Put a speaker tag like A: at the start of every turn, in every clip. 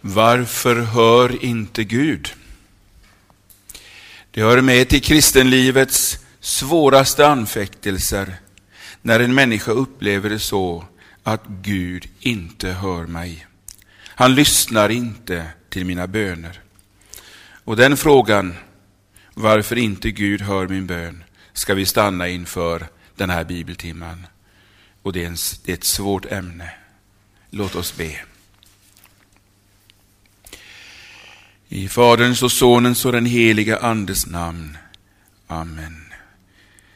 A: Varför hör inte Gud? Det hör med till kristenlivets svåraste anfäktelser när en människa upplever det så att Gud inte hör mig. Han lyssnar inte till mina böner. Och den frågan, varför inte Gud hör min bön, ska vi stanna inför den här bibeltimman. Och det är, en, det är ett svårt ämne. Låt oss be. I Faderns och Sonens och den heliga Andes namn. Amen.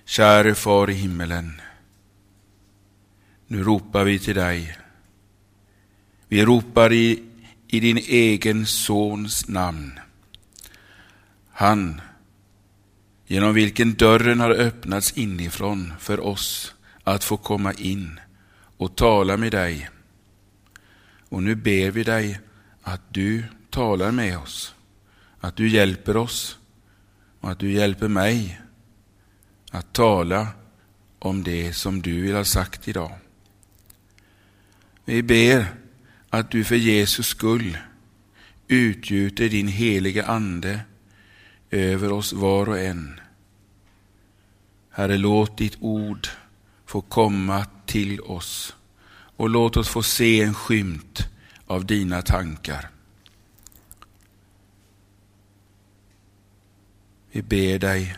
A: Käre Far i himmelen. Nu ropar vi till dig. Vi ropar i, i din egen Sons namn. Han, genom vilken dörren har öppnats inifrån för oss att få komma in och tala med dig. Och nu ber vi dig att du talar med oss, att du hjälper oss och att du hjälper mig att tala om det som du vill ha sagt idag. Vi ber att du för Jesus skull utgjuter din heliga Ande över oss var och en. Herre, låt ditt ord få komma till oss och låt oss få se en skymt av dina tankar. Vi ber dig,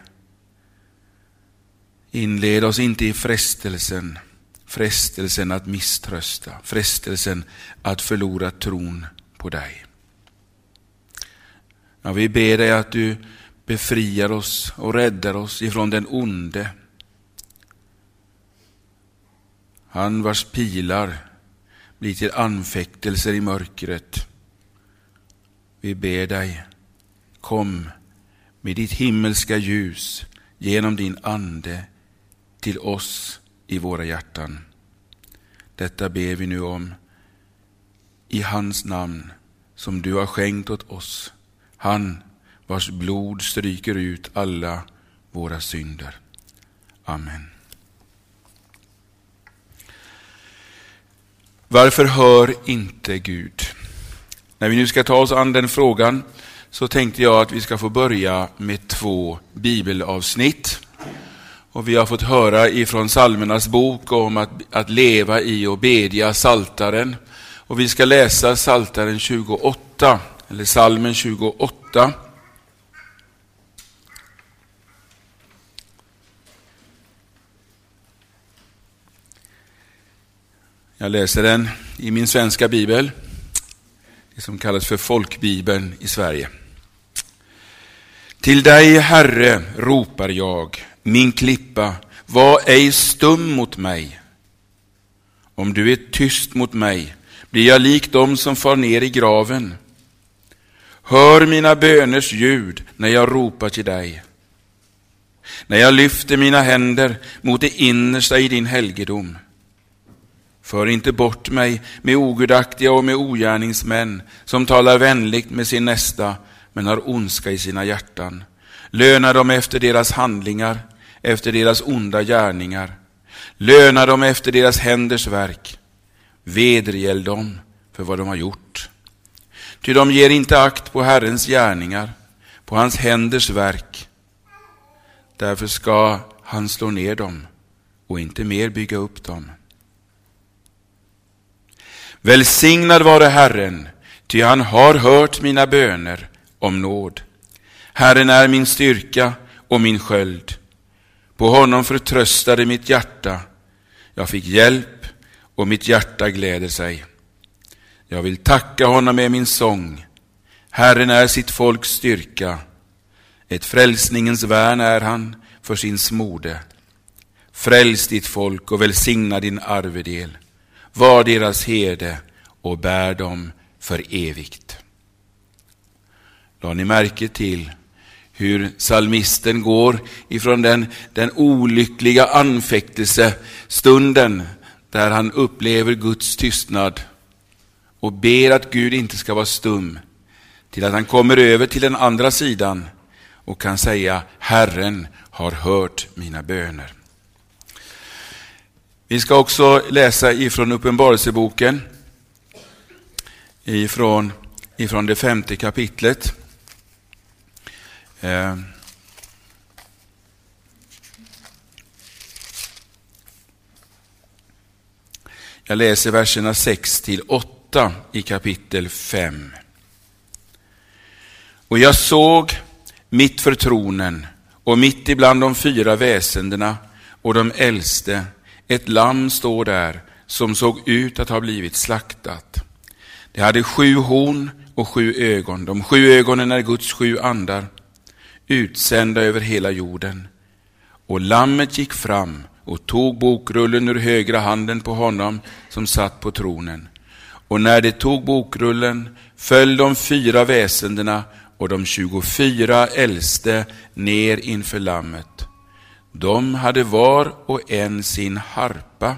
A: inled oss inte i frestelsen, frestelsen att misströsta, frestelsen att förlora tron på dig. Ja, vi ber dig att du befriar oss och räddar oss ifrån den onde. Han vars pilar blir till anfäktelser i mörkret. Vi ber dig, kom med ditt himmelska ljus genom din ande till oss i våra hjärtan. Detta ber vi nu om i hans namn som du har skänkt åt oss. Han vars blod stryker ut alla våra synder. Amen. Varför hör inte Gud? När vi nu ska ta oss an den frågan så tänkte jag att vi ska få börja med två bibelavsnitt. Och vi har fått höra ifrån Salmernas bok om att, att leva i och bedja saltaren. Och vi ska läsa saltaren 28, eller salmen 28. Jag läser den i min svenska bibel, det som kallas för folkbibeln i Sverige. Till dig, Herre, ropar jag, min klippa, var ej stum mot mig. Om du är tyst mot mig blir jag lik dem som far ner i graven. Hör mina böners ljud när jag ropar till dig. När jag lyfter mina händer mot det innersta i din helgedom. För inte bort mig med ogudaktiga och med ogärningsmän som talar vänligt med sin nästa men har ondska i sina hjärtan. Löna dem efter deras handlingar, efter deras onda gärningar. Löna dem efter deras händers verk. Vedergäll dem för vad de har gjort. Ty de ger inte akt på Herrens gärningar, på hans händers verk. Därför ska han slå ner dem och inte mer bygga upp dem. Välsignad vare Herren, ty han har hört mina böner om nåd. Herren är min styrka och min sköld. På honom förtröstade mitt hjärta. Jag fick hjälp och mitt hjärta gläder sig. Jag vill tacka honom med min sång. Herren är sitt folks styrka. Ett frälsningens värn är han för sin smorde. Fräls ditt folk och välsigna din arvedel. Var deras herde och bär dem för evigt. La ni märke till hur salmisten går ifrån den, den olyckliga anfäktelsestunden där han upplever Guds tystnad och ber att Gud inte ska vara stum till att han kommer över till den andra sidan och kan säga Herren har hört mina böner. Vi ska också läsa ifrån Uppenbarelseboken ifrån ifrån det femte kapitlet. Eh, jag läser verserna 6 till 8 i kapitel 5. Och jag såg mitt för tronen och mitt ibland de fyra väsendena och de äldste ett lamm stå där som såg ut att ha blivit slaktat. Det hade sju horn och sju ögon. De sju ögonen är Guds sju andar, utsända över hela jorden. Och lammet gick fram och tog bokrullen ur högra handen på honom som satt på tronen. Och när det tog bokrullen föll de fyra väsendena och de tjugofyra äldste ner inför lammet. De hade var och en sin harpa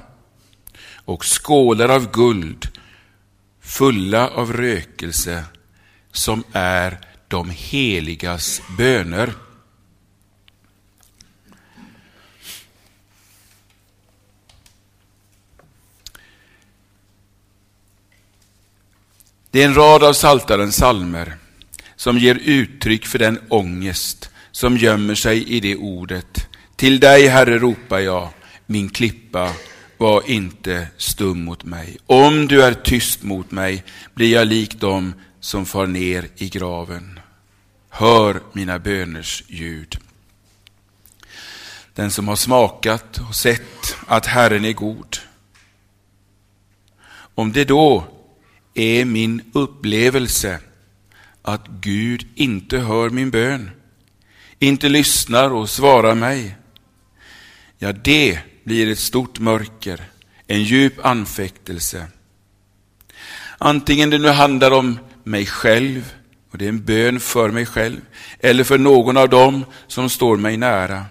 A: och skålar av guld fulla av rökelse som är de heligas böner. Det är en rad av Saltarens salmer som ger uttryck för den ångest som gömmer sig i det ordet. Till dig, Herre, ropar jag, min klippa, var inte stum mot mig. Om du är tyst mot mig blir jag lik dem som far ner i graven. Hör mina böners ljud. Den som har smakat och sett att Herren är god. Om det då är min upplevelse att Gud inte hör min bön, inte lyssnar och svarar mig, ja, det blir ett stort mörker, en djup anfäktelse. Antingen det nu handlar om mig själv, och det är en bön för mig själv, eller för någon av dem som står mig nära.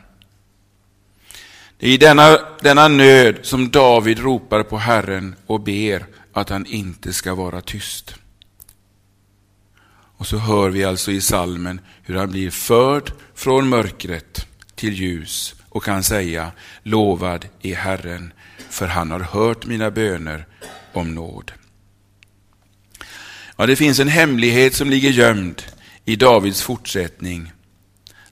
A: Det är i denna, denna nöd som David ropar på Herren och ber att han inte ska vara tyst. Och så hör vi alltså i salmen hur han blir förd från mörkret till ljus och kan säga lovad är Herren, för han har hört mina böner om nåd. Ja, det finns en hemlighet som ligger gömd i Davids fortsättning.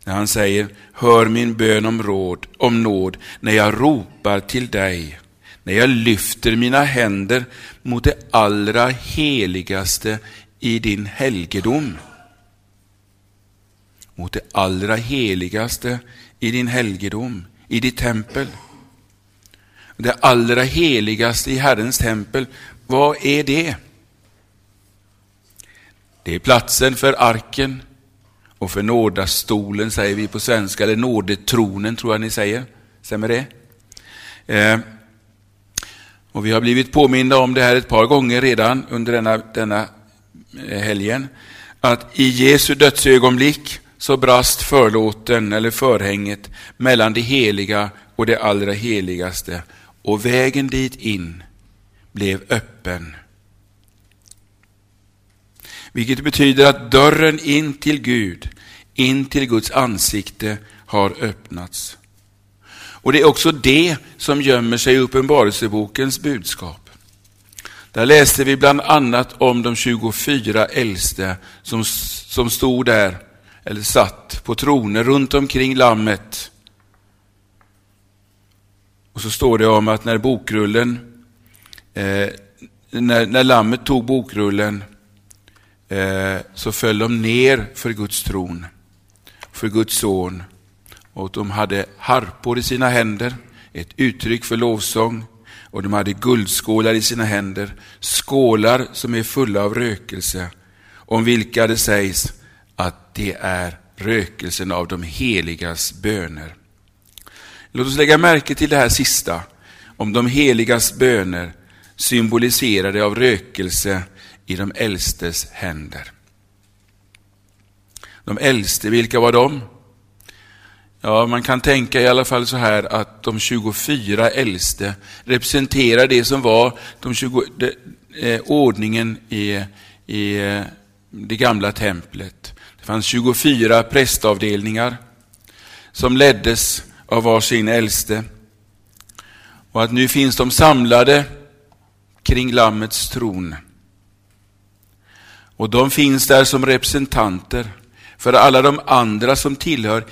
A: När han säger, hör min bön om råd, om nåd, när jag ropar till dig, när jag lyfter mina händer mot det allra heligaste i din helgedom. Mot det allra heligaste i din helgedom, i ditt tempel. Det allra heligaste i Herrens tempel, vad är det? Det är platsen för arken och för nådastolen säger vi på svenska, eller nådetronen tror jag ni säger. Stämmer det? Eh, och vi har blivit påminda om det här ett par gånger redan under denna, denna eh, helgen. Att i Jesu dödsögonblick så brast förlåten eller förhänget mellan det heliga och det allra heligaste och vägen dit in blev öppen. Vilket betyder att dörren in till Gud, in till Guds ansikte har öppnats. Och det är också det som gömmer sig i Uppenbarelsebokens budskap. Där läste vi bland annat om de 24 äldste som, som stod där eller satt på troner runt omkring lammet. Och så står det om att när bokrullen, eh, när, när lammet tog bokrullen Eh, så föll de ner för Guds tron, för Guds son. Och de hade harpor i sina händer, ett uttryck för lovsång. Och de hade guldskålar i sina händer, skålar som är fulla av rökelse, om vilka det sägs att det är rökelsen av de heligas böner. Låt oss lägga märke till det här sista, om de heligas böner symboliserade av rökelse i de äldstes händer. De äldste, vilka var de? Ja, man kan tänka i alla fall så här att de 24 äldste representerar det som var de 20, de, eh, ordningen i, i eh, det gamla templet. Det fanns 24 prästavdelningar som leddes av var sin äldste. Och att nu finns de samlade kring Lammets tron. Och de finns där som representanter för alla de andra som tillhör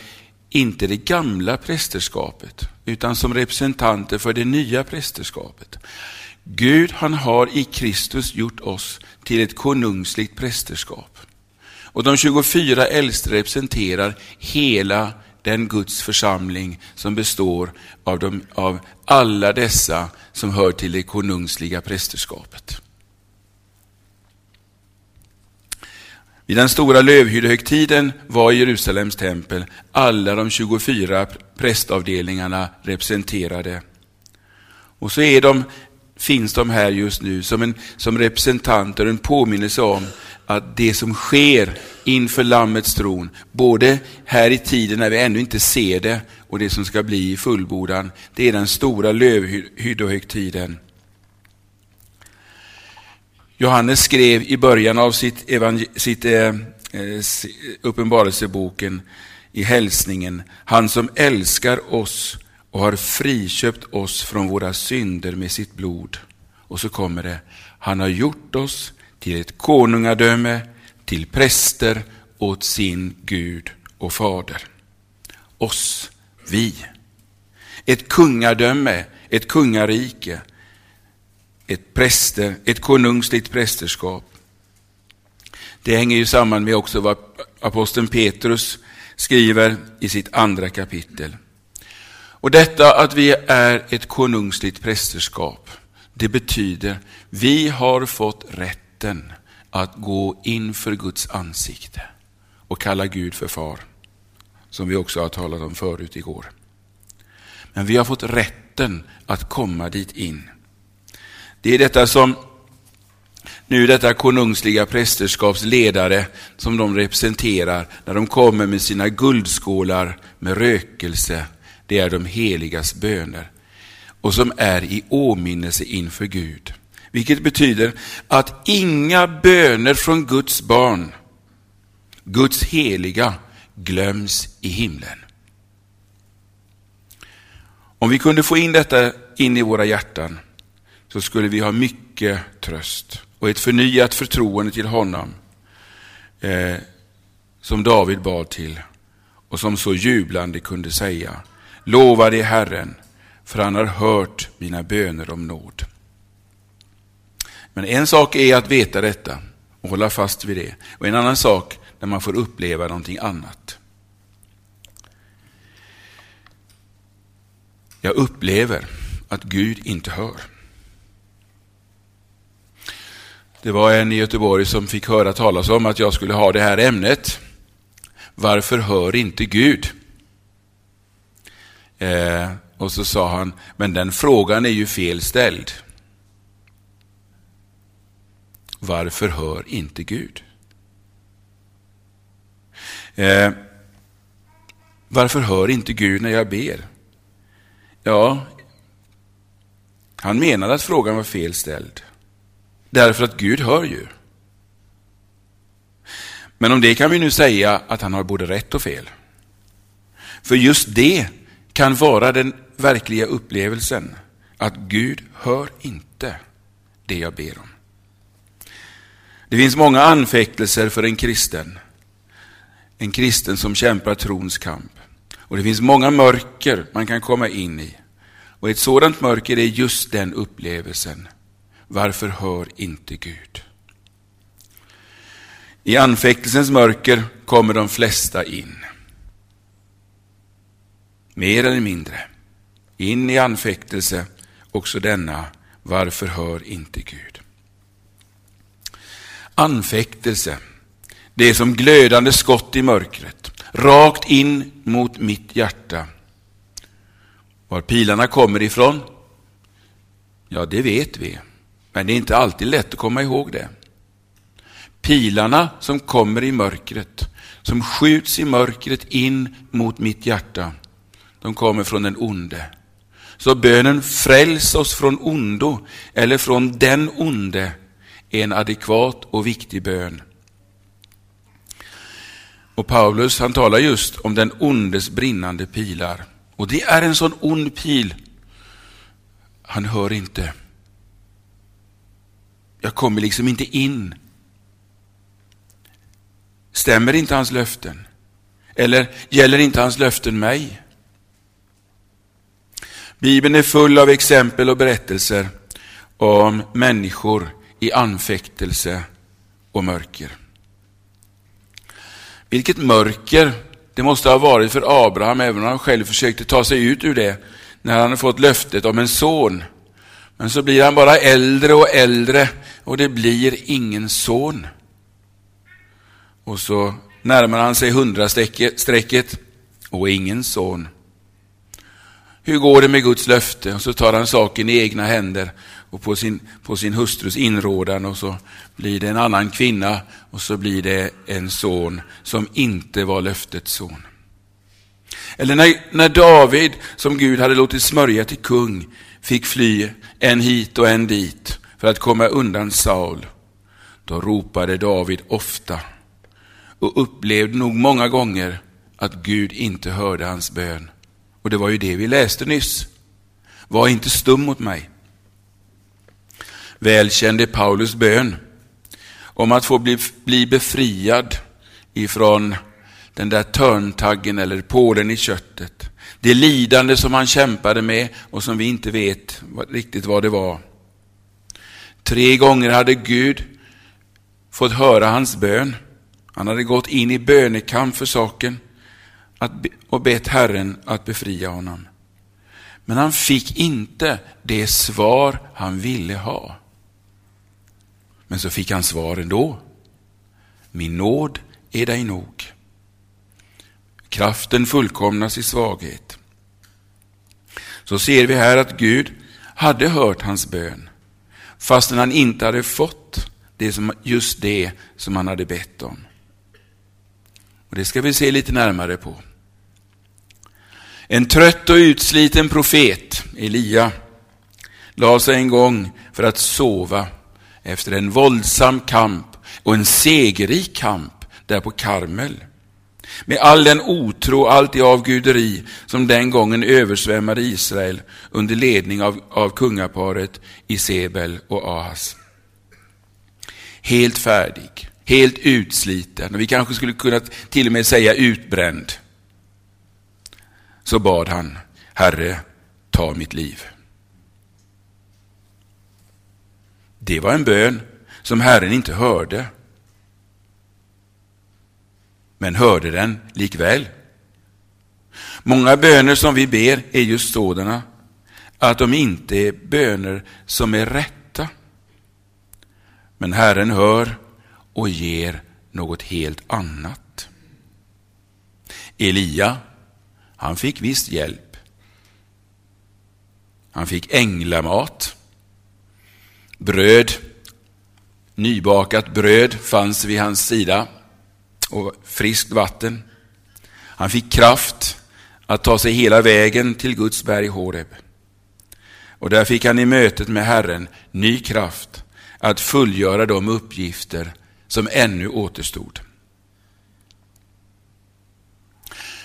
A: inte det gamla prästerskapet, utan som representanter för det nya prästerskapet. Gud han har i Kristus gjort oss till ett konungsligt prästerskap. Och de 24 äldste representerar hela den Guds församling som består av, de, av alla dessa som hör till det konungsliga prästerskapet. Vid den stora lövhyddehögtiden var i Jerusalems tempel alla de 24 prästavdelningarna representerade. Och så är de, finns de här just nu som, en, som representanter, en påminnelse om att det som sker inför Lammets tron, både här i tiden när vi ännu inte ser det och det som ska bli i fullbordan, det är den stora lövhyddohögtiden. Johannes skrev i början av sitt, sitt eh, eh uppenbarelseboken i hälsningen, han som älskar oss och har friköpt oss från våra synder med sitt blod. Och så kommer det, han har gjort oss till ett konungadöme, till präster åt sin Gud och fader. Oss, vi. Ett kungadöme, ett kungarike, ett präster, ett konungsligt prästerskap. Det hänger ju samman med också vad aposteln Petrus skriver i sitt andra kapitel. Och detta att vi är ett konungsligt prästerskap, det betyder vi har fått rätten att gå inför Guds ansikte och kalla Gud för far, som vi också har talat om förut igår. Men vi har fått rätten att komma dit in. Det är detta som nu detta konungsliga prästerskaps ledare som de representerar när de kommer med sina guldskålar med rökelse. Det är de heligas böner och som är i åminnelse inför Gud. Vilket betyder att inga böner från Guds barn, Guds heliga, glöms i himlen. Om vi kunde få in detta in i våra hjärtan så skulle vi ha mycket tröst och ett förnyat förtroende till honom eh, som David bad till och som så jublande kunde säga Lova dig Herren, för han har hört mina böner om nåd. Men en sak är att veta detta och hålla fast vid det. Och en annan sak när man får uppleva någonting annat. Jag upplever att Gud inte hör. Det var en i Göteborg som fick höra talas om att jag skulle ha det här ämnet. Varför hör inte Gud? Eh, och så sa han, men den frågan är ju fel ställd. Varför hör inte Gud? Eh, varför hör inte Gud när jag ber? Ja, han menade att frågan var fel ställd. Därför att Gud hör ju. Men om det kan vi nu säga att han har både rätt och fel. För just det kan vara den verkliga upplevelsen, att Gud hör inte det jag ber om. Det finns många anfäktelser för en kristen. En kristen som kämpar trons kamp. Och det finns många mörker man kan komma in i. Och ett sådant mörker är just den upplevelsen. Varför hör inte Gud? I anfäktelsens mörker kommer de flesta in. Mer eller mindre. In i anfäktelse, också denna. Varför hör inte Gud? Anfäktelse, det är som glödande skott i mörkret, rakt in mot mitt hjärta. Var pilarna kommer ifrån? Ja, det vet vi, men det är inte alltid lätt att komma ihåg det. Pilarna som kommer i mörkret, som skjuts i mörkret in mot mitt hjärta, de kommer från den onde. Så bönen fräls oss från ondo, eller från den onde, är en adekvat och viktig bön. Och Paulus han talar just om den ondes brinnande pilar. Och det är en sån ond pil. Han hör inte. Jag kommer liksom inte in. Stämmer inte hans löften? Eller gäller inte hans löften mig? Bibeln är full av exempel och berättelser om människor i anfäktelse och mörker. Vilket mörker det måste ha varit för Abraham, även om han själv försökte ta sig ut ur det, när han fått löftet om en son. Men så blir han bara äldre och äldre och det blir ingen son. Och så närmar han sig hundrastrecket och ingen son. Hur går det med Guds löfte? Och så tar han saken i egna händer och på sin, på sin hustrus inrådan och så blir det en annan kvinna och så blir det en son som inte var löftets son. Eller när, när David, som Gud hade låtit smörja till kung, fick fly en hit och en dit för att komma undan Saul. Då ropade David ofta och upplevde nog många gånger att Gud inte hörde hans bön. Och det var ju det vi läste nyss. Var inte stum mot mig. Välkände Paulus bön om att få bli, bli befriad ifrån den där törntaggen eller pålen i köttet. Det lidande som han kämpade med och som vi inte vet riktigt vad det var. Tre gånger hade Gud fått höra hans bön. Han hade gått in i bönekamp för saken och bett Herren att befria honom. Men han fick inte det svar han ville ha. Men så fick han svar ändå. Min nåd är dig nog. Kraften fullkomnas i svaghet. Så ser vi här att Gud hade hört hans bön, fastän han inte hade fått det som, just det som han hade bett om. Och Det ska vi se lite närmare på. En trött och utsliten profet, Elia, la sig en gång för att sova efter en våldsam kamp och en segerrik kamp där på Karmel. Med all den otro, allt det avguderi som den gången översvämmade Israel under ledning av, av kungaparet Isebel och Ahas. Helt färdig, helt utsliten och vi kanske skulle kunna till och med säga utbränd. Så bad han, Herre, ta mitt liv. Det var en bön som Herren inte hörde. Men hörde den likväl. Många böner som vi ber är just sådana att de inte är böner som är rätta. Men Herren hör och ger något helt annat. Elia, han fick visst hjälp. Han fick änglamat. Bröd, nybakat bröd fanns vid hans sida och friskt vatten. Han fick kraft att ta sig hela vägen till Guds berg Horeb. Och där fick han i mötet med Herren ny kraft att fullgöra de uppgifter som ännu återstod.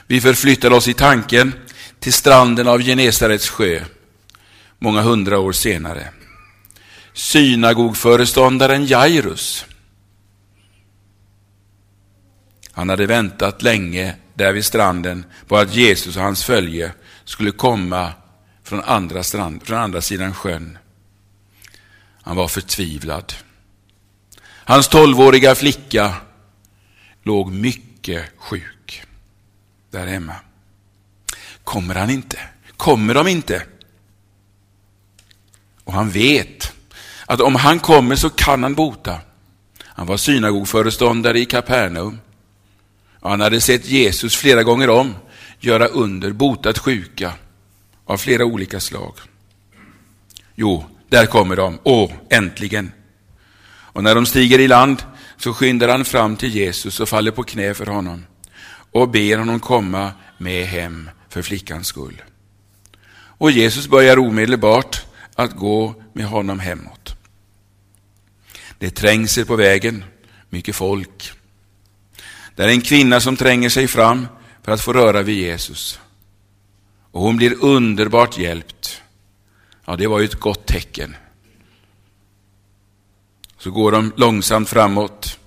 A: Vi förflyttar oss i tanken till stranden av Genesarets sjö många hundra år senare synagogföreståndaren Jairus. Han hade väntat länge där vid stranden på att Jesus och hans följe skulle komma från andra, strand, från andra sidan sjön. Han var förtvivlad. Hans tolvåriga flicka låg mycket sjuk där hemma. Kommer han inte? Kommer de inte? Och han vet att om han kommer så kan han bota. Han var synagogföreståndare i Kapernaum. Han hade sett Jesus flera gånger om göra under, botat sjuka av flera olika slag. Jo, där kommer de. Åh, äntligen! Och när de stiger i land så skyndar han fram till Jesus och faller på knä för honom och ber honom komma med hem för flickans skull. Och Jesus börjar omedelbart att gå med honom hemåt. Det är trängsel på vägen, mycket folk. Det är en kvinna som tränger sig fram för att få röra vid Jesus. Och hon blir underbart hjälpt. Ja, det var ju ett gott tecken. Så går de långsamt framåt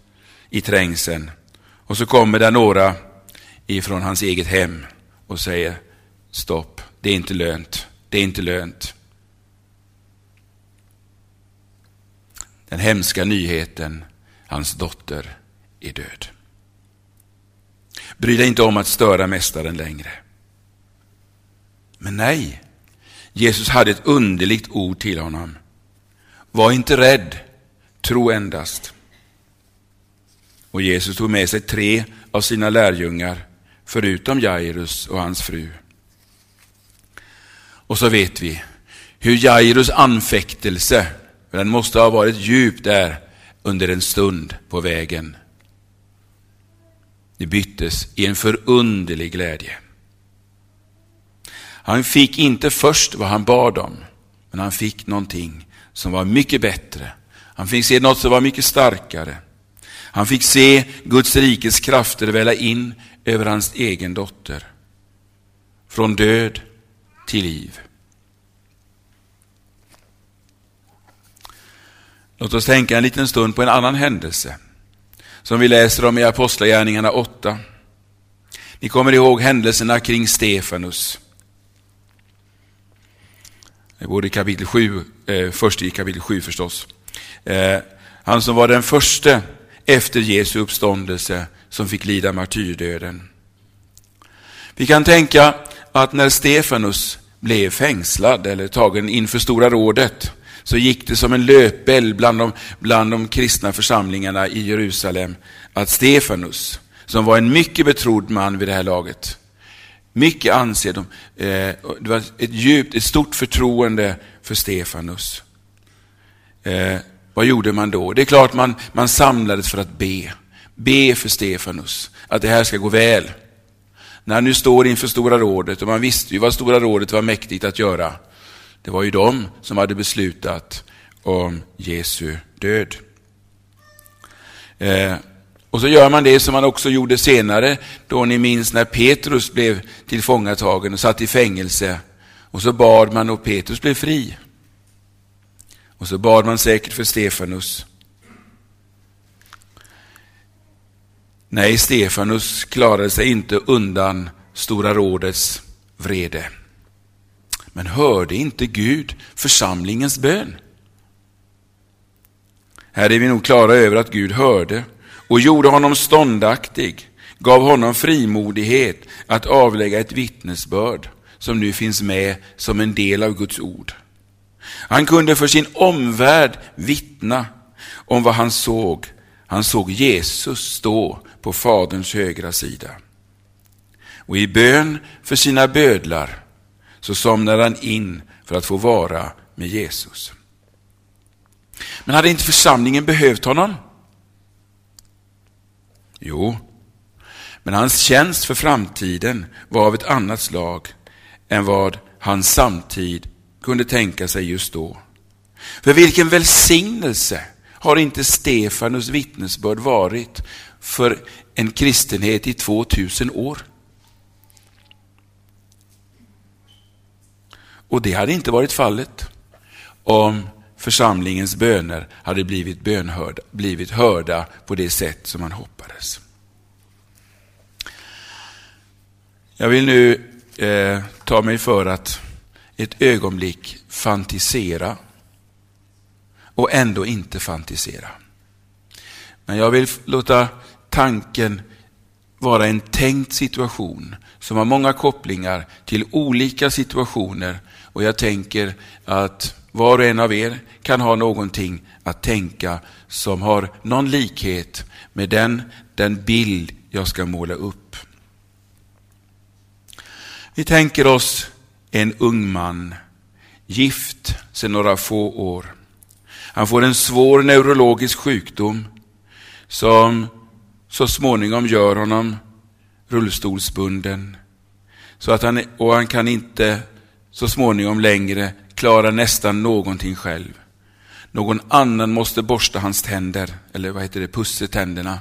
A: i trängseln Och så kommer det några ifrån hans eget hem och säger stopp, det är inte lönt, det är inte lönt. Den hemska nyheten, hans dotter är död. Bry dig inte om att störa mästaren längre. Men nej, Jesus hade ett underligt ord till honom. Var inte rädd, tro endast. Och Jesus tog med sig tre av sina lärjungar, förutom Jairus och hans fru. Och så vet vi hur Jairus anfäktelse, den måste ha varit djup där under en stund på vägen. Det byttes i en förunderlig glädje. Han fick inte först vad han bad om, men han fick någonting som var mycket bättre. Han fick se något som var mycket starkare. Han fick se Guds rikes krafter välla in över hans egen dotter. Från död till liv. Låt oss tänka en liten stund på en annan händelse som vi läser om i Apostlagärningarna 8. Ni kommer ihåg händelserna kring Stefanus. Både i kapitel 7, eh, först i kapitel 7 förstås. Eh, han som var den första efter Jesu uppståndelse som fick lida martyrdöden. Vi kan tänka att när Stefanus blev fängslad eller tagen inför Stora rådet så gick det som en löpeld bland de, bland de kristna församlingarna i Jerusalem att Stefanus, som var en mycket betrodd man vid det här laget, mycket anser de, eh, det var ett djupt, ett stort förtroende för Stefanus. Eh, vad gjorde man då? Det är klart man, man samlades för att be. Be för Stefanus, att det här ska gå väl. När han nu står inför Stora rådet, och man visste ju vad Stora rådet var mäktigt att göra. Det var ju de som hade beslutat om Jesu död. Eh, och så gör man det som man också gjorde senare, då ni minns när Petrus blev tillfångatagen och satt i fängelse. Och så bad man och Petrus blev fri. Och så bad man säkert för Stefanus. Nej, Stefanus klarade sig inte undan Stora rådets vrede. Men hörde inte Gud församlingens bön? Här är vi nog klara över att Gud hörde och gjorde honom ståndaktig, gav honom frimodighet att avlägga ett vittnesbörd som nu finns med som en del av Guds ord. Han kunde för sin omvärld vittna om vad han såg. Han såg Jesus stå på Faderns högra sida. Och i bön för sina bödlar så somnade han in för att få vara med Jesus. Men hade inte församlingen behövt honom? Jo, men hans tjänst för framtiden var av ett annat slag än vad hans samtid kunde tänka sig just då. För vilken välsignelse har inte Stefanus vittnesbörd varit för en kristenhet i 2000 år? Och det hade inte varit fallet om församlingens böner hade blivit, bönhörda, blivit hörda på det sätt som man hoppades. Jag vill nu eh, ta mig för att ett ögonblick fantisera och ändå inte fantisera. Men jag vill låta tanken vara en tänkt situation som har många kopplingar till olika situationer och jag tänker att var och en av er kan ha någonting att tänka som har någon likhet med den, den bild jag ska måla upp. Vi tänker oss en ung man, gift sedan några få år. Han får en svår neurologisk sjukdom som så småningom gör honom rullstolsbunden. Så att han, och han kan inte så småningom längre klara nästan någonting själv. Någon annan måste borsta hans tänder, eller vad heter det, pussa tänderna.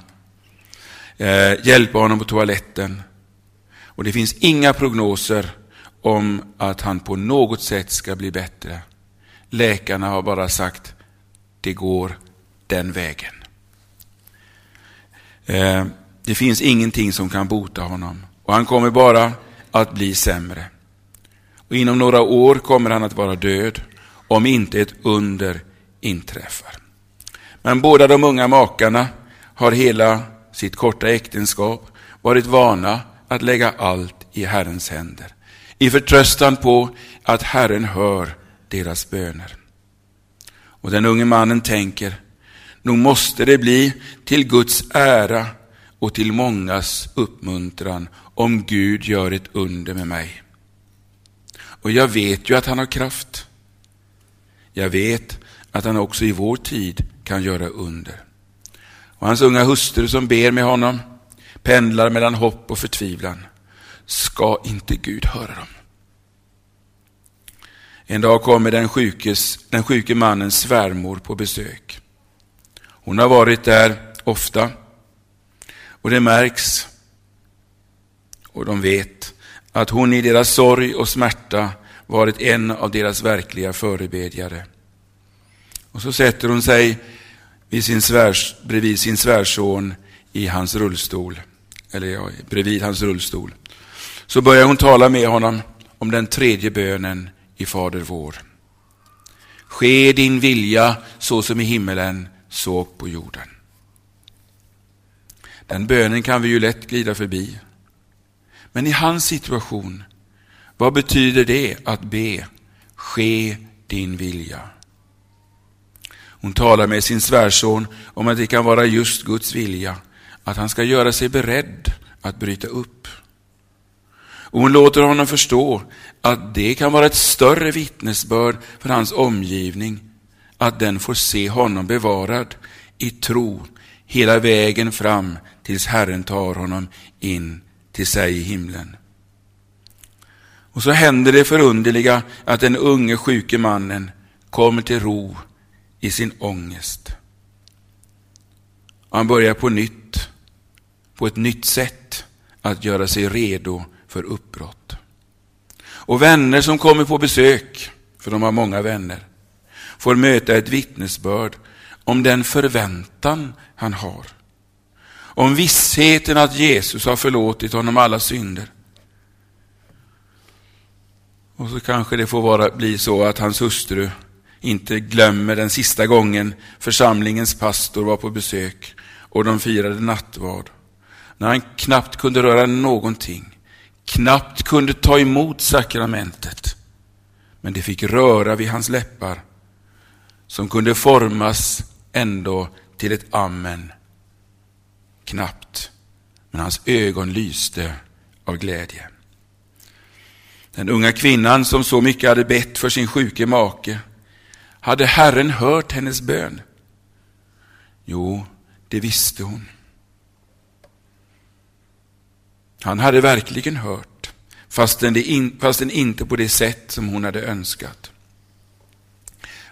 A: Eh, hjälpa honom på toaletten. Och det finns inga prognoser om att han på något sätt ska bli bättre. Läkarna har bara sagt, det går den vägen. Eh, Det finns ingenting som kan bota honom och han kommer bara att bli sämre. Och inom några år kommer han att vara död om inte ett under inträffar. Men båda de unga makarna har hela sitt korta äktenskap varit vana att lägga allt i Herrens händer. I förtröstan på att Herren hör deras böner. Och den unge mannen tänker, nog måste det bli till Guds ära och till mångas uppmuntran om Gud gör ett under med mig. Och jag vet ju att han har kraft. Jag vet att han också i vår tid kan göra under. Och hans unga hustru som ber med honom pendlar mellan hopp och förtvivlan. Ska inte Gud höra dem? En dag kommer den, sjukes, den sjuke mannens svärmor på besök. Hon har varit där ofta och det märks och de vet att hon i deras sorg och smärta varit en av deras verkliga förebedjare. Och så sätter hon sig vid sin svärs, bredvid sin svärson i hans rullstol, eller ja, bredvid hans rullstol. Så börjar hon tala med honom om den tredje bönen i Fader vår. Ske din vilja så som i himmelen, så på jorden. Den bönen kan vi ju lätt glida förbi. Men i hans situation, vad betyder det att be? Ske din vilja. Hon talar med sin svärson om att det kan vara just Guds vilja, att han ska göra sig beredd att bryta upp. Och hon låter honom förstå att det kan vara ett större vittnesbörd för hans omgivning, att den får se honom bevarad i tro hela vägen fram tills Herren tar honom in till sig i himlen. Och så händer det förunderliga att den unge sjuke mannen kommer till ro i sin ångest. Han börjar på nytt, på ett nytt sätt, att göra sig redo för uppbrott. Och vänner som kommer på besök, för de har många vänner, får möta ett vittnesbörd om den förväntan han har. Om vissheten att Jesus har förlåtit honom alla synder. Och så kanske det får vara, bli så att hans hustru inte glömmer den sista gången församlingens pastor var på besök och de firade nattvard. När han knappt kunde röra någonting, knappt kunde ta emot sakramentet. Men det fick röra vid hans läppar som kunde formas ändå till ett amen. Knappt, men hans ögon lyste av glädje. Den unga kvinnan som så mycket hade bett för sin sjuke make hade Herren hört hennes bön? Jo, det visste hon. Han hade verkligen hört, fastän, in, fastän inte på det sätt som hon hade önskat.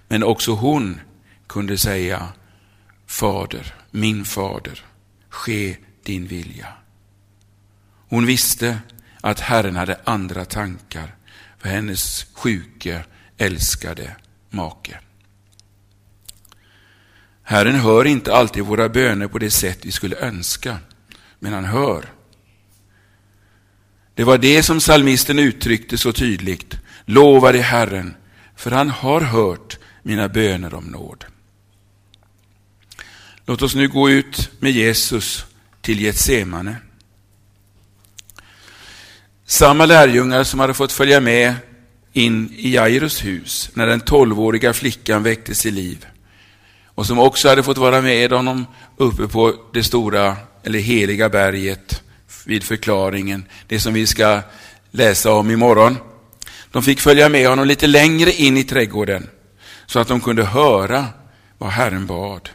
A: Men också hon kunde säga, Fader, min fader, ske din vilja. Hon visste att Herren hade andra tankar för hennes sjuke, älskade make. Herren hör inte alltid våra böner på det sätt vi skulle önska, men han hör. Det var det som salmisten uttryckte så tydligt. Lova dig Herren, för han har hört mina böner om nåd. Låt oss nu gå ut med Jesus till Getsemane. Samma lärjungar som hade fått följa med in i Jairus hus när den tolvåriga flickan väcktes i liv och som också hade fått vara med honom uppe på det stora eller heliga berget vid förklaringen, det som vi ska läsa om imorgon. De fick följa med honom lite längre in i trädgården så att de kunde höra vad Herren bad.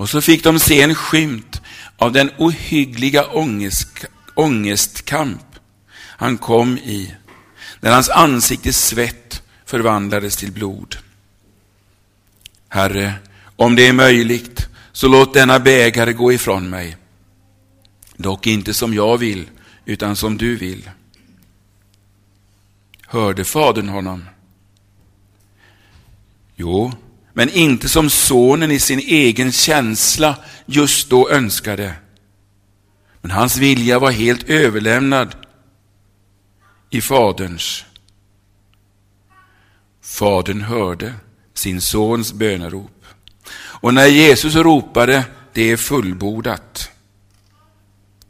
A: Och så fick de se en skymt av den ohyggliga ångest, ångestkamp han kom i när hans ansiktes svett förvandlades till blod. Herre, om det är möjligt, så låt denna bägare gå ifrån mig. Dock inte som jag vill, utan som du vill. Hörde fadern honom? Jo, men inte som sonen i sin egen känsla just då önskade. Men hans vilja var helt överlämnad i Faderns. Fadern hörde sin sons bönerop. Och när Jesus ropade det är fullbordat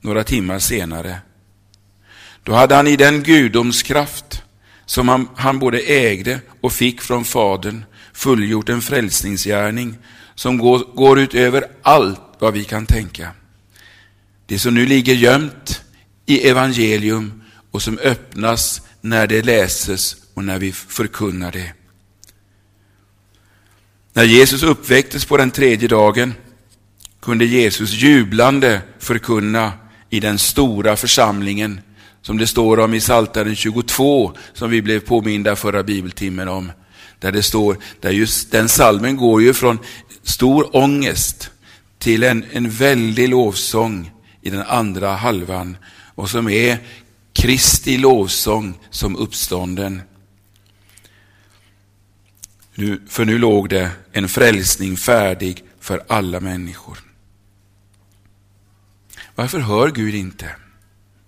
A: några timmar senare, då hade han i den gudomskraft som han, han både ägde och fick från Fadern fullgjort en frälsningsgärning som går, går utöver allt vad vi kan tänka. Det som nu ligger gömt i evangelium och som öppnas när det läses och när vi förkunnar det. När Jesus uppväcktes på den tredje dagen kunde Jesus jublande förkunna i den stora församlingen som det står om i Psaltaren 22 som vi blev påminda förra bibeltimmen om. Där det står, där just den salmen går ju från stor ångest till en, en väldig lovsång i den andra halvan och som är Kristi lovsång som uppstånden. Nu, för nu låg det en frälsning färdig för alla människor. Varför hör Gud inte?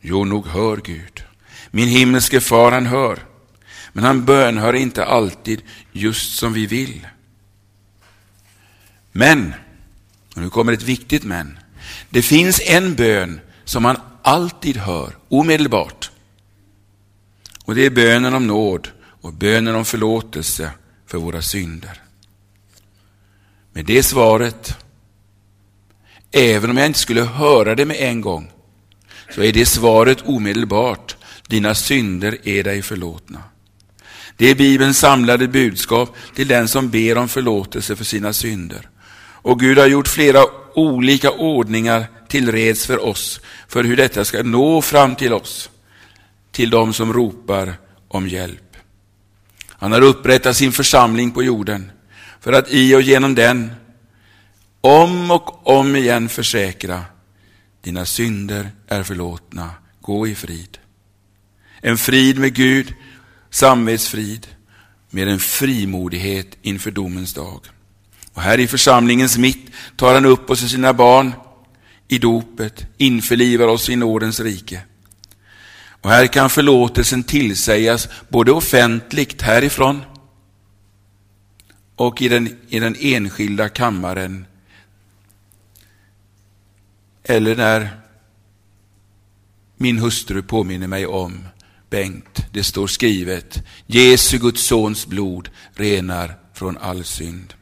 A: Jo, nog hör Gud. Min himmelske far, han hör. Men han bönhör inte alltid just som vi vill. Men, och nu kommer ett viktigt men. Det finns en bön som han alltid hör, omedelbart. Och det är bönen om nåd och bönen om förlåtelse för våra synder. Med det svaret, även om jag inte skulle höra det med en gång, så är det svaret omedelbart. Dina synder är dig förlåtna. Det är Bibelns samlade budskap till den som ber om förlåtelse för sina synder. Och Gud har gjort flera olika ordningar till reds för oss, för hur detta ska nå fram till oss, till dem som ropar om hjälp. Han har upprättat sin församling på jorden för att i och genom den om och om igen försäkra dina synder är förlåtna, gå i frid. En frid med Gud, samvetsfrid, med en frimodighet inför domens dag. Och här i församlingens mitt tar han upp oss och sina barn i dopet, införlivar oss i nådens rike. Och här kan förlåtelsen tillsägas både offentligt härifrån och i den, i den enskilda kammaren. Eller när min hustru påminner mig om Bengt, det står skrivet, Jesu Guds sons blod renar från all synd.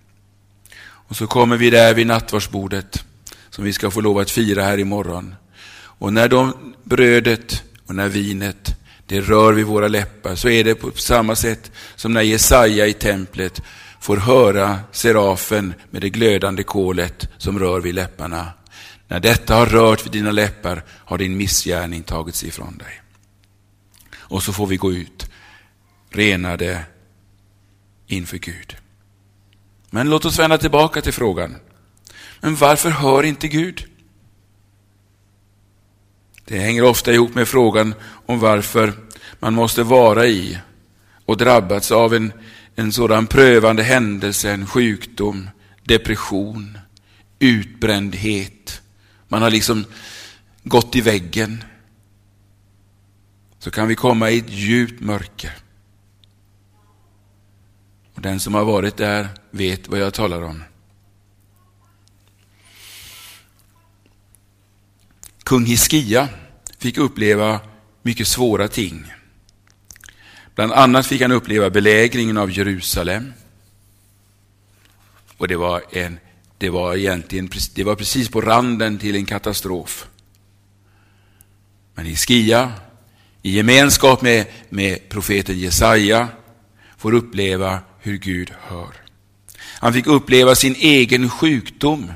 A: Och så kommer vi där vid nattvardsbordet som vi ska få lov att fira här imorgon. Och när de brödet och när vinet det rör vid våra läppar så är det på samma sätt som när Jesaja i templet får höra serafen med det glödande kolet som rör vid läpparna. När detta har rört vid dina läppar har din missgärning tagits ifrån dig. Och så får vi gå ut renade inför Gud. Men låt oss vända tillbaka till frågan. Men varför hör inte Gud? Det hänger ofta ihop med frågan om varför man måste vara i och drabbats av en, en sådan prövande händelse, en sjukdom, depression, utbrändhet. Man har liksom gått i väggen. Så kan vi komma i ett djupt mörker. Och Den som har varit där vet vad jag talar om. Kung Hiskia fick uppleva mycket svåra ting. Bland annat fick han uppleva belägringen av Jerusalem. Och det var, en, det var egentligen det var precis på randen till en katastrof. Men Hiskia, i gemenskap med, med profeten Jesaja, får uppleva hur Gud hör. Han fick uppleva sin egen sjukdom.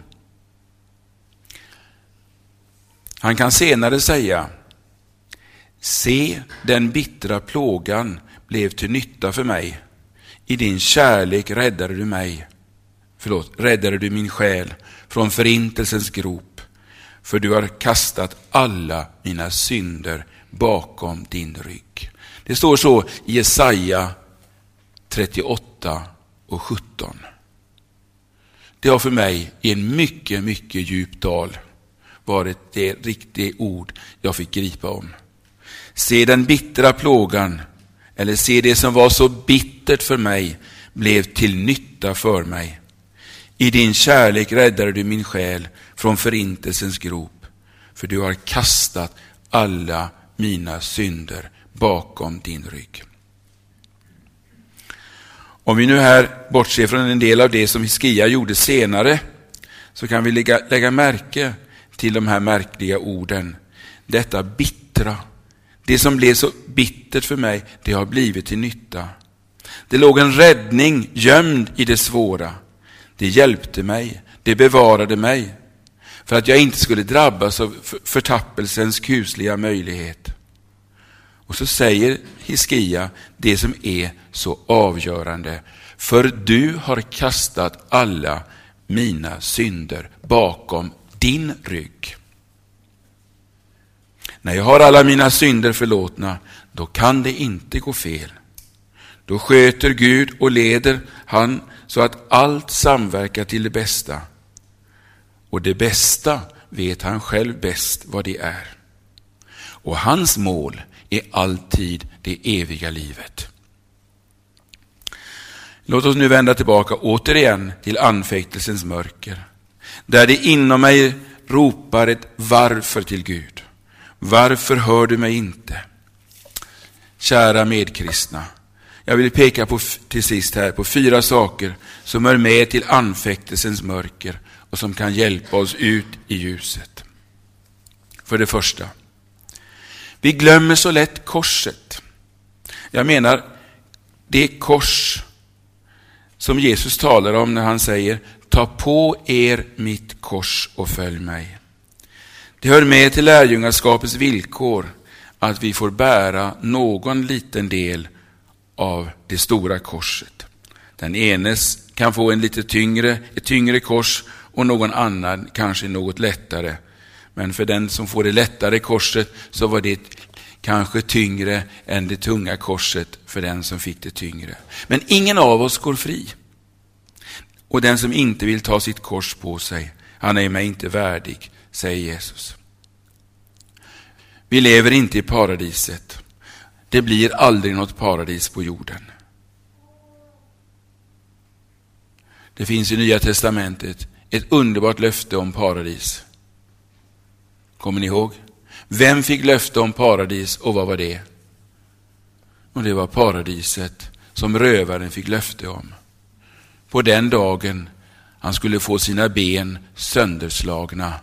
A: Han kan senare säga, se den bittra plågan blev till nytta för mig. I din kärlek räddade du mig, förlåt, räddade du min själ från förintelsens grop, för du har kastat alla mina synder bakom din rygg. Det står så i Jesaja 38 och 17. Det har för mig i en mycket, mycket djup dal varit det riktiga ord jag fick gripa om. Se den bittra plågan, eller se det som var så bittert för mig, blev till nytta för mig. I din kärlek räddade du min själ från förintelsens grop, för du har kastat alla mina synder bakom din rygg. Om vi nu här bortser från en del av det som Hiskia gjorde senare, så kan vi lägga, lägga märke till de här märkliga orden. Detta bittra, det som blev så bittert för mig, det har blivit till nytta. Det låg en räddning gömd i det svåra. Det hjälpte mig, det bevarade mig, för att jag inte skulle drabbas av förtappelsens kusliga möjlighet. Och så säger Hiskia det som är så avgörande. För du har kastat alla mina synder bakom din rygg. När jag har alla mina synder förlåtna, då kan det inte gå fel. Då sköter Gud och leder han så att allt samverkar till det bästa. Och det bästa vet han själv bäst vad det är. Och hans mål är alltid det eviga livet. Låt oss nu vända tillbaka återigen till anfäktelsens mörker. Där det inom mig ropar ett varför till Gud. Varför hör du mig inte? Kära medkristna, jag vill peka på till sist här på fyra saker som är med till anfäktelsens mörker och som kan hjälpa oss ut i ljuset. För det första, vi glömmer så lätt korset. Jag menar, det kors som Jesus talar om när han säger ta på er mitt kors och följ mig. Det hör med till lärjungaskapets villkor att vi får bära någon liten del av det stora korset. Den enes kan få en lite tyngre, ett tyngre kors och någon annan kanske något lättare. Men för den som får det lättare korset så var det kanske tyngre än det tunga korset för den som fick det tyngre. Men ingen av oss går fri. Och den som inte vill ta sitt kors på sig, han är mig inte värdig, säger Jesus. Vi lever inte i paradiset. Det blir aldrig något paradis på jorden. Det finns i Nya Testamentet ett underbart löfte om paradis. Kommer ni ihåg? Vem fick löfte om paradis och vad var det? Och det var paradiset som rövaren fick löfte om. På den dagen han skulle få sina ben sönderslagna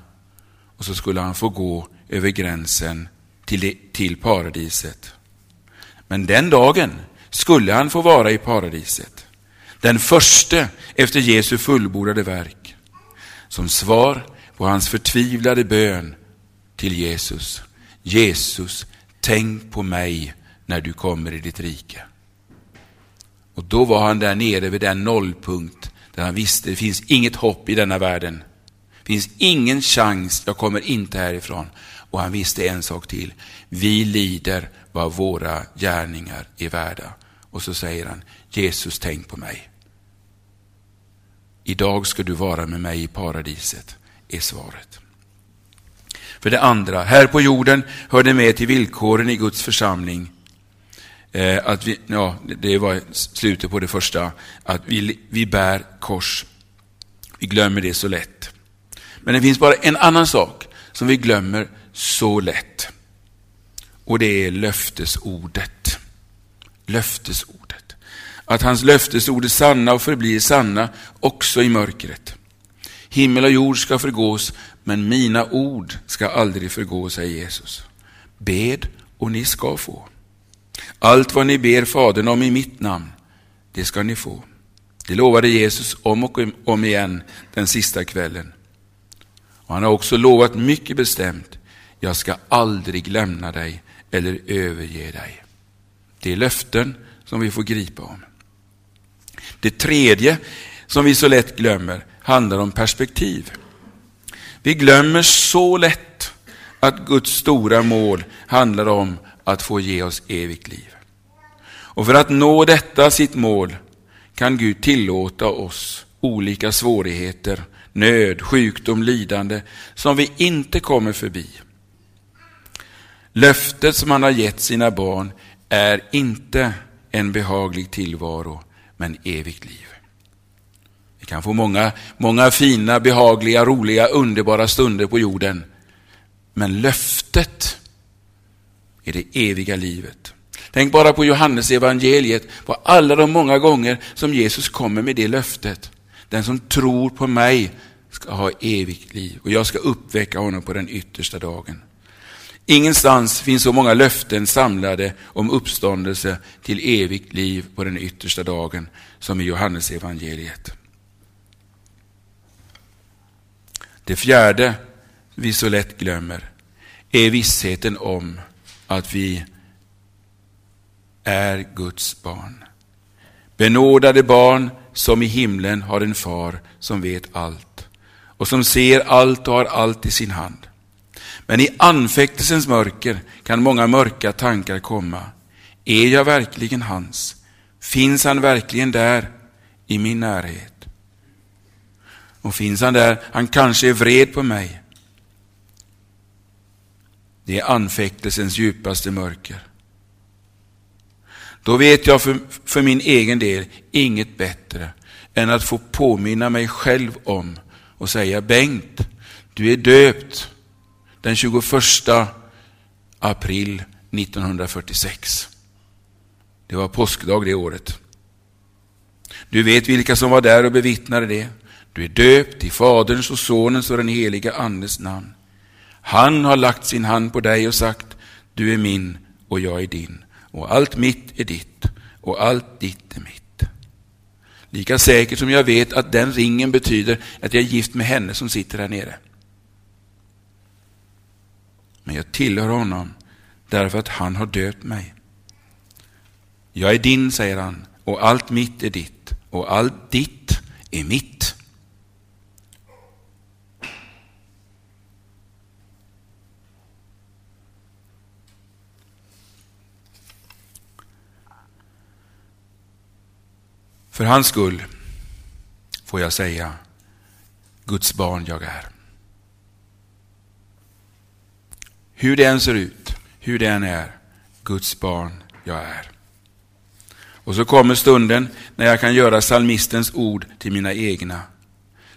A: och så skulle han få gå över gränsen till, till paradiset. Men den dagen skulle han få vara i paradiset. Den första efter Jesu fullbordade verk. Som svar på hans förtvivlade bön till Jesus. Jesus, tänk på mig när du kommer i ditt rike. Och då var han där nere vid den nollpunkt där han visste det finns inget hopp i denna världen. Det finns ingen chans, jag kommer inte härifrån. Och han visste en sak till. Vi lider vad våra gärningar är värda. Och så säger han, Jesus tänk på mig. Idag ska du vara med mig i paradiset, är svaret. För det andra, här på jorden hör det med till villkoren i Guds församling. Eh, att vi, ja, det var slutet på det första, att vi, vi bär kors. Vi glömmer det så lätt. Men det finns bara en annan sak som vi glömmer så lätt. Och det är löftesordet. Löftesordet. Att hans löftesord är sanna och förblir sanna också i mörkret. Himmel och jord ska förgås, men mina ord ska aldrig förgå, säger Jesus. Bed och ni ska få. Allt vad ni ber Fadern om i mitt namn, det ska ni få. Det lovade Jesus om och om igen den sista kvällen. Och han har också lovat mycket bestämt, jag ska aldrig lämna dig eller överge dig. Det är löften som vi får gripa om. Det tredje som vi så lätt glömmer handlar om perspektiv. Vi glömmer så lätt att Guds stora mål handlar om att få ge oss evigt liv. Och för att nå detta sitt mål kan Gud tillåta oss olika svårigheter nöd, sjukdom, lidande som vi inte kommer förbi. Löftet som han har gett sina barn är inte en behaglig tillvaro, men evigt liv. Vi kan få många, många fina, behagliga, roliga, underbara stunder på jorden. Men löftet är det eviga livet. Tänk bara på Johannes evangeliet, på alla de många gånger som Jesus kommer med det löftet. Den som tror på mig ska ha evigt liv och jag ska uppväcka honom på den yttersta dagen. Ingenstans finns så många löften samlade om uppståndelse till evigt liv på den yttersta dagen som i Johannes evangeliet. Det fjärde vi så lätt glömmer är vissheten om att vi är Guds barn. Benådade barn som i himlen har en far som vet allt och som ser allt och har allt i sin hand. Men i anfäktelsens mörker kan många mörka tankar komma. Är jag verkligen hans? Finns han verkligen där i min närhet? Och finns han där, han kanske är vred på mig. Det är anfäktelsens djupaste mörker. Då vet jag för, för min egen del inget bättre än att få påminna mig själv om och säga Bengt, du är döpt den 21 april 1946. Det var påskdag det året. Du vet vilka som var där och bevittnade det. Du är döpt i Faderns och Sonens och den heliga Andes namn. Han har lagt sin hand på dig och sagt, du är min och jag är din, och allt mitt är ditt, och allt ditt är mitt. Lika säkert som jag vet att den ringen betyder att jag är gift med henne som sitter här nere. Men jag tillhör honom därför att han har döpt mig. Jag är din, säger han, och allt mitt är ditt, och allt ditt är mitt. För hans skull får jag säga, Guds barn jag är. Hur det än ser ut, hur det än är, Guds barn jag är. Och så kommer stunden när jag kan göra salmistens ord till mina egna.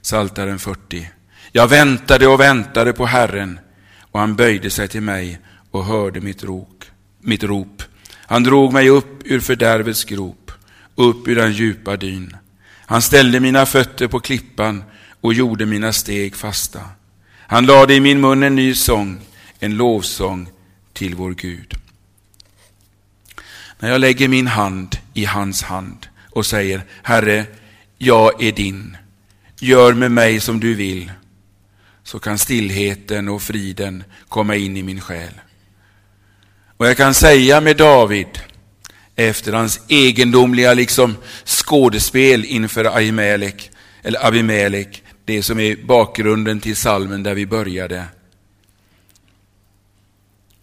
A: Saltaren 40. Jag väntade och väntade på Herren och han böjde sig till mig och hörde mitt, rok, mitt rop. Han drog mig upp ur fördärvets grop, upp ur den djupa dyn. Han ställde mina fötter på klippan och gjorde mina steg fasta. Han lade i min mun en ny sång, en lovsång till vår Gud. När jag lägger min hand i hans hand och säger Herre, jag är din, gör med mig som du vill, så kan stillheten och friden komma in i min själ. Och jag kan säga med David, efter hans egendomliga liksom skådespel inför Ahimelek, eller Abimelek, det som är bakgrunden till salmen där vi började.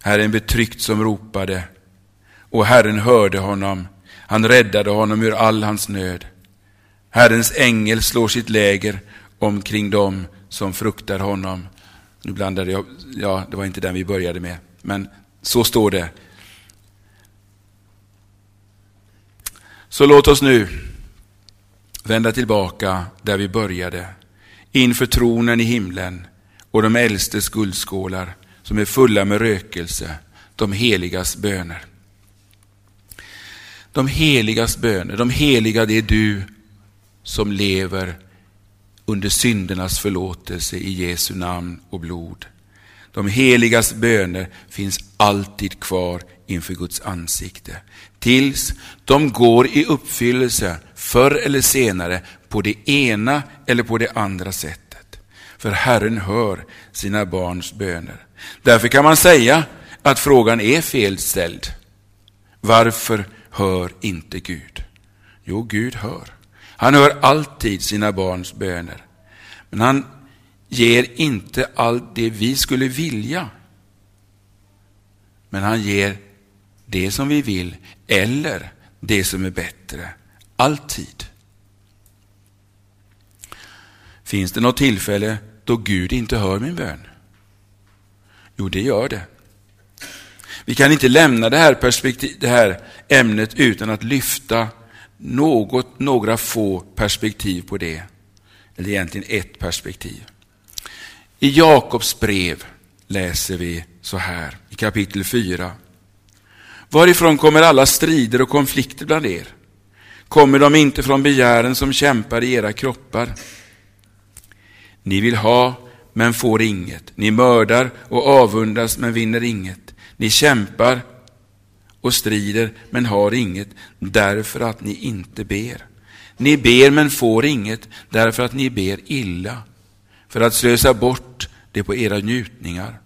A: Herren betryckt som ropade och Herren hörde honom. Han räddade honom ur all hans nöd. Herrens ängel slår sitt läger omkring dem som fruktar honom. Nu blandade jag, ja det var inte den vi började med, men så står det. Så låt oss nu vända tillbaka där vi började, inför tronen i himlen och de äldstes guldskålar som är fulla med rökelse, de heligas böner. De heligas böner, de heliga det är du som lever under syndernas förlåtelse i Jesu namn och blod. De heligas böner finns alltid kvar inför Guds ansikte. Tills de går i uppfyllelse förr eller senare på det ena eller på det andra sättet. För Herren hör sina barns böner. Därför kan man säga att frågan är felställd. Varför hör inte Gud? Jo, Gud hör. Han hör alltid sina barns böner. Men han ger inte allt det vi skulle vilja. Men han ger det som vi vill eller det som är bättre. Alltid. Finns det något tillfälle då Gud inte hör min bön? Jo, det gör det. Vi kan inte lämna det här, perspektiv, det här ämnet utan att lyfta något, några få perspektiv på det. Eller egentligen ett perspektiv. I Jakobs brev läser vi så här i kapitel 4. Varifrån kommer alla strider och konflikter bland er? Kommer de inte från begären som kämpar i era kroppar? Ni vill ha, men får inget. Ni mördar och avundas, men vinner inget. Ni kämpar och strider, men har inget, därför att ni inte ber. Ni ber, men får inget, därför att ni ber illa, för att slösa bort det på era njutningar.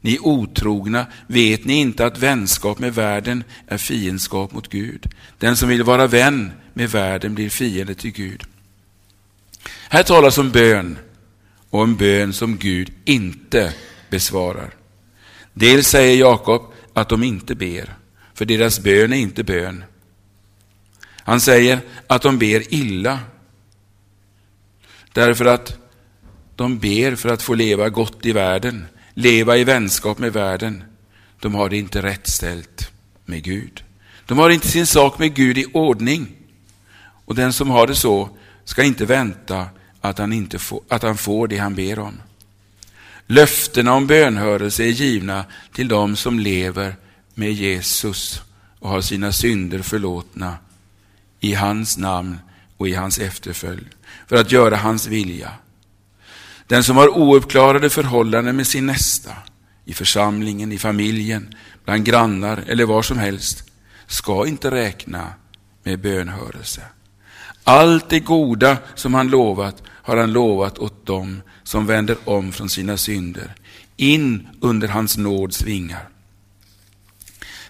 A: Ni otrogna, vet ni inte att vänskap med världen är fiendskap mot Gud? Den som vill vara vän med världen blir fiende till Gud. Här talas om bön och en bön som Gud inte besvarar. Dels säger Jakob att de inte ber, för deras bön är inte bön. Han säger att de ber illa, därför att de ber för att få leva gott i världen, leva i vänskap med världen. De har det inte rätt ställt med Gud. De har inte sin sak med Gud i ordning. Och den som har det så ska inte vänta att han, inte får, att han får det han ber om. Löftena om bönhörelse är givna till dem som lever med Jesus och har sina synder förlåtna i hans namn och i hans efterföljd för att göra hans vilja. Den som har ouppklarade förhållanden med sin nästa, i församlingen, i familjen, bland grannar eller var som helst, ska inte räkna med bönhörelse. Allt det goda som han lovat har han lovat åt dem som vänder om från sina synder, in under hans nåds vingar.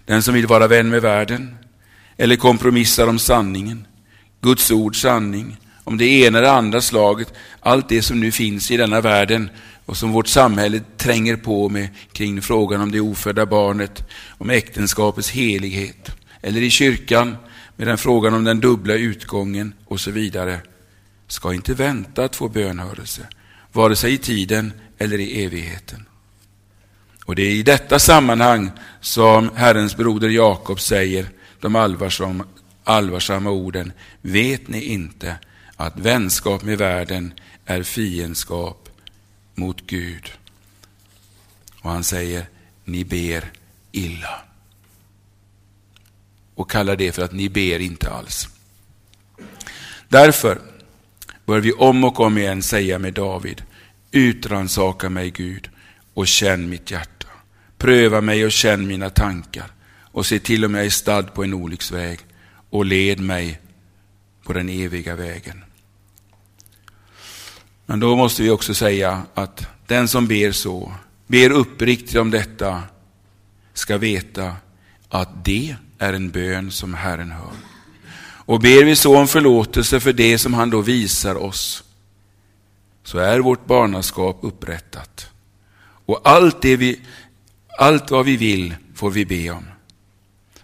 A: Den som vill vara vän med världen eller kompromissar om sanningen, Guds ords sanning, om det ena eller andra slaget, allt det som nu finns i denna världen och som vårt samhälle tränger på med kring frågan om det ofödda barnet, om äktenskapets helighet, eller i kyrkan med den frågan om den dubbla utgången och så vidare, ska inte vänta att få bönhörelse, vare sig i tiden eller i evigheten. Och det är i detta sammanhang som Herrens broder Jakob säger de allvarsamma, allvarsamma orden, vet ni inte att vänskap med världen är fiendskap mot Gud. Och han säger, ni ber illa. Och kallar det för att ni ber inte alls. Därför bör vi om och om igen säga med David, utransaka mig Gud och känn mitt hjärta. Pröva mig och känn mina tankar och se till om jag är stad på en olycksväg och led mig på den eviga vägen. Men då måste vi också säga att den som ber så, ber uppriktigt om detta, ska veta att det är en bön som Herren hör. Och ber vi så om förlåtelse för det som han då visar oss, så är vårt barnaskap upprättat. Och allt, det vi, allt vad vi vill får vi be om.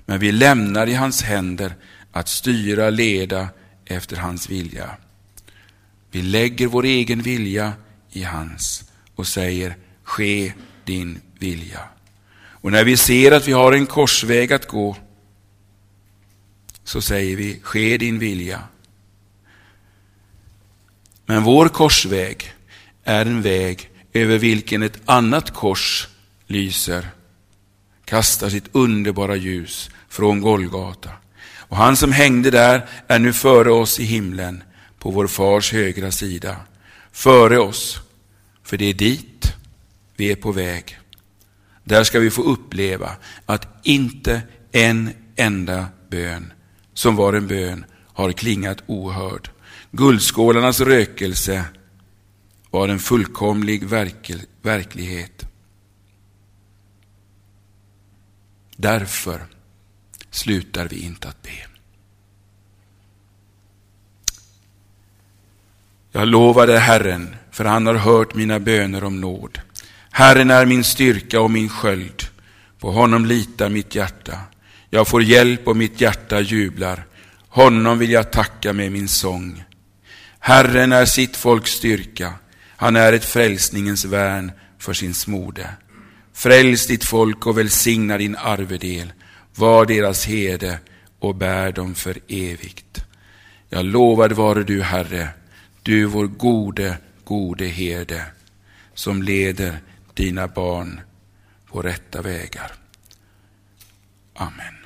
A: Men vi lämnar i hans händer att styra, leda efter hans vilja. Vi lägger vår egen vilja i hans och säger ske din vilja. Och när vi ser att vi har en korsväg att gå så säger vi ske din vilja. Men vår korsväg är en väg över vilken ett annat kors lyser, kastar sitt underbara ljus från Golgata. Och han som hängde där är nu före oss i himlen på vår fars högra sida. Före oss, för det är dit vi är på väg. Där ska vi få uppleva att inte en enda bön som var en bön har klingat ohörd. Guldskålarnas rökelse var en fullkomlig verklighet. Därför slutar vi inte att be. Jag lovade Herren, för han har hört mina böner om nåd. Herren är min styrka och min sköld. På honom litar mitt hjärta. Jag får hjälp och mitt hjärta jublar. Honom vill jag tacka med min sång. Herren är sitt folks styrka. Han är ett frälsningens värn för sin smorde. Fräls ditt folk och välsigna din arvedel. Var deras hede och bär dem för evigt. Jag lovad vare du, Herre, du vår gode, gode herde, som leder dina barn på rätta vägar. Amen.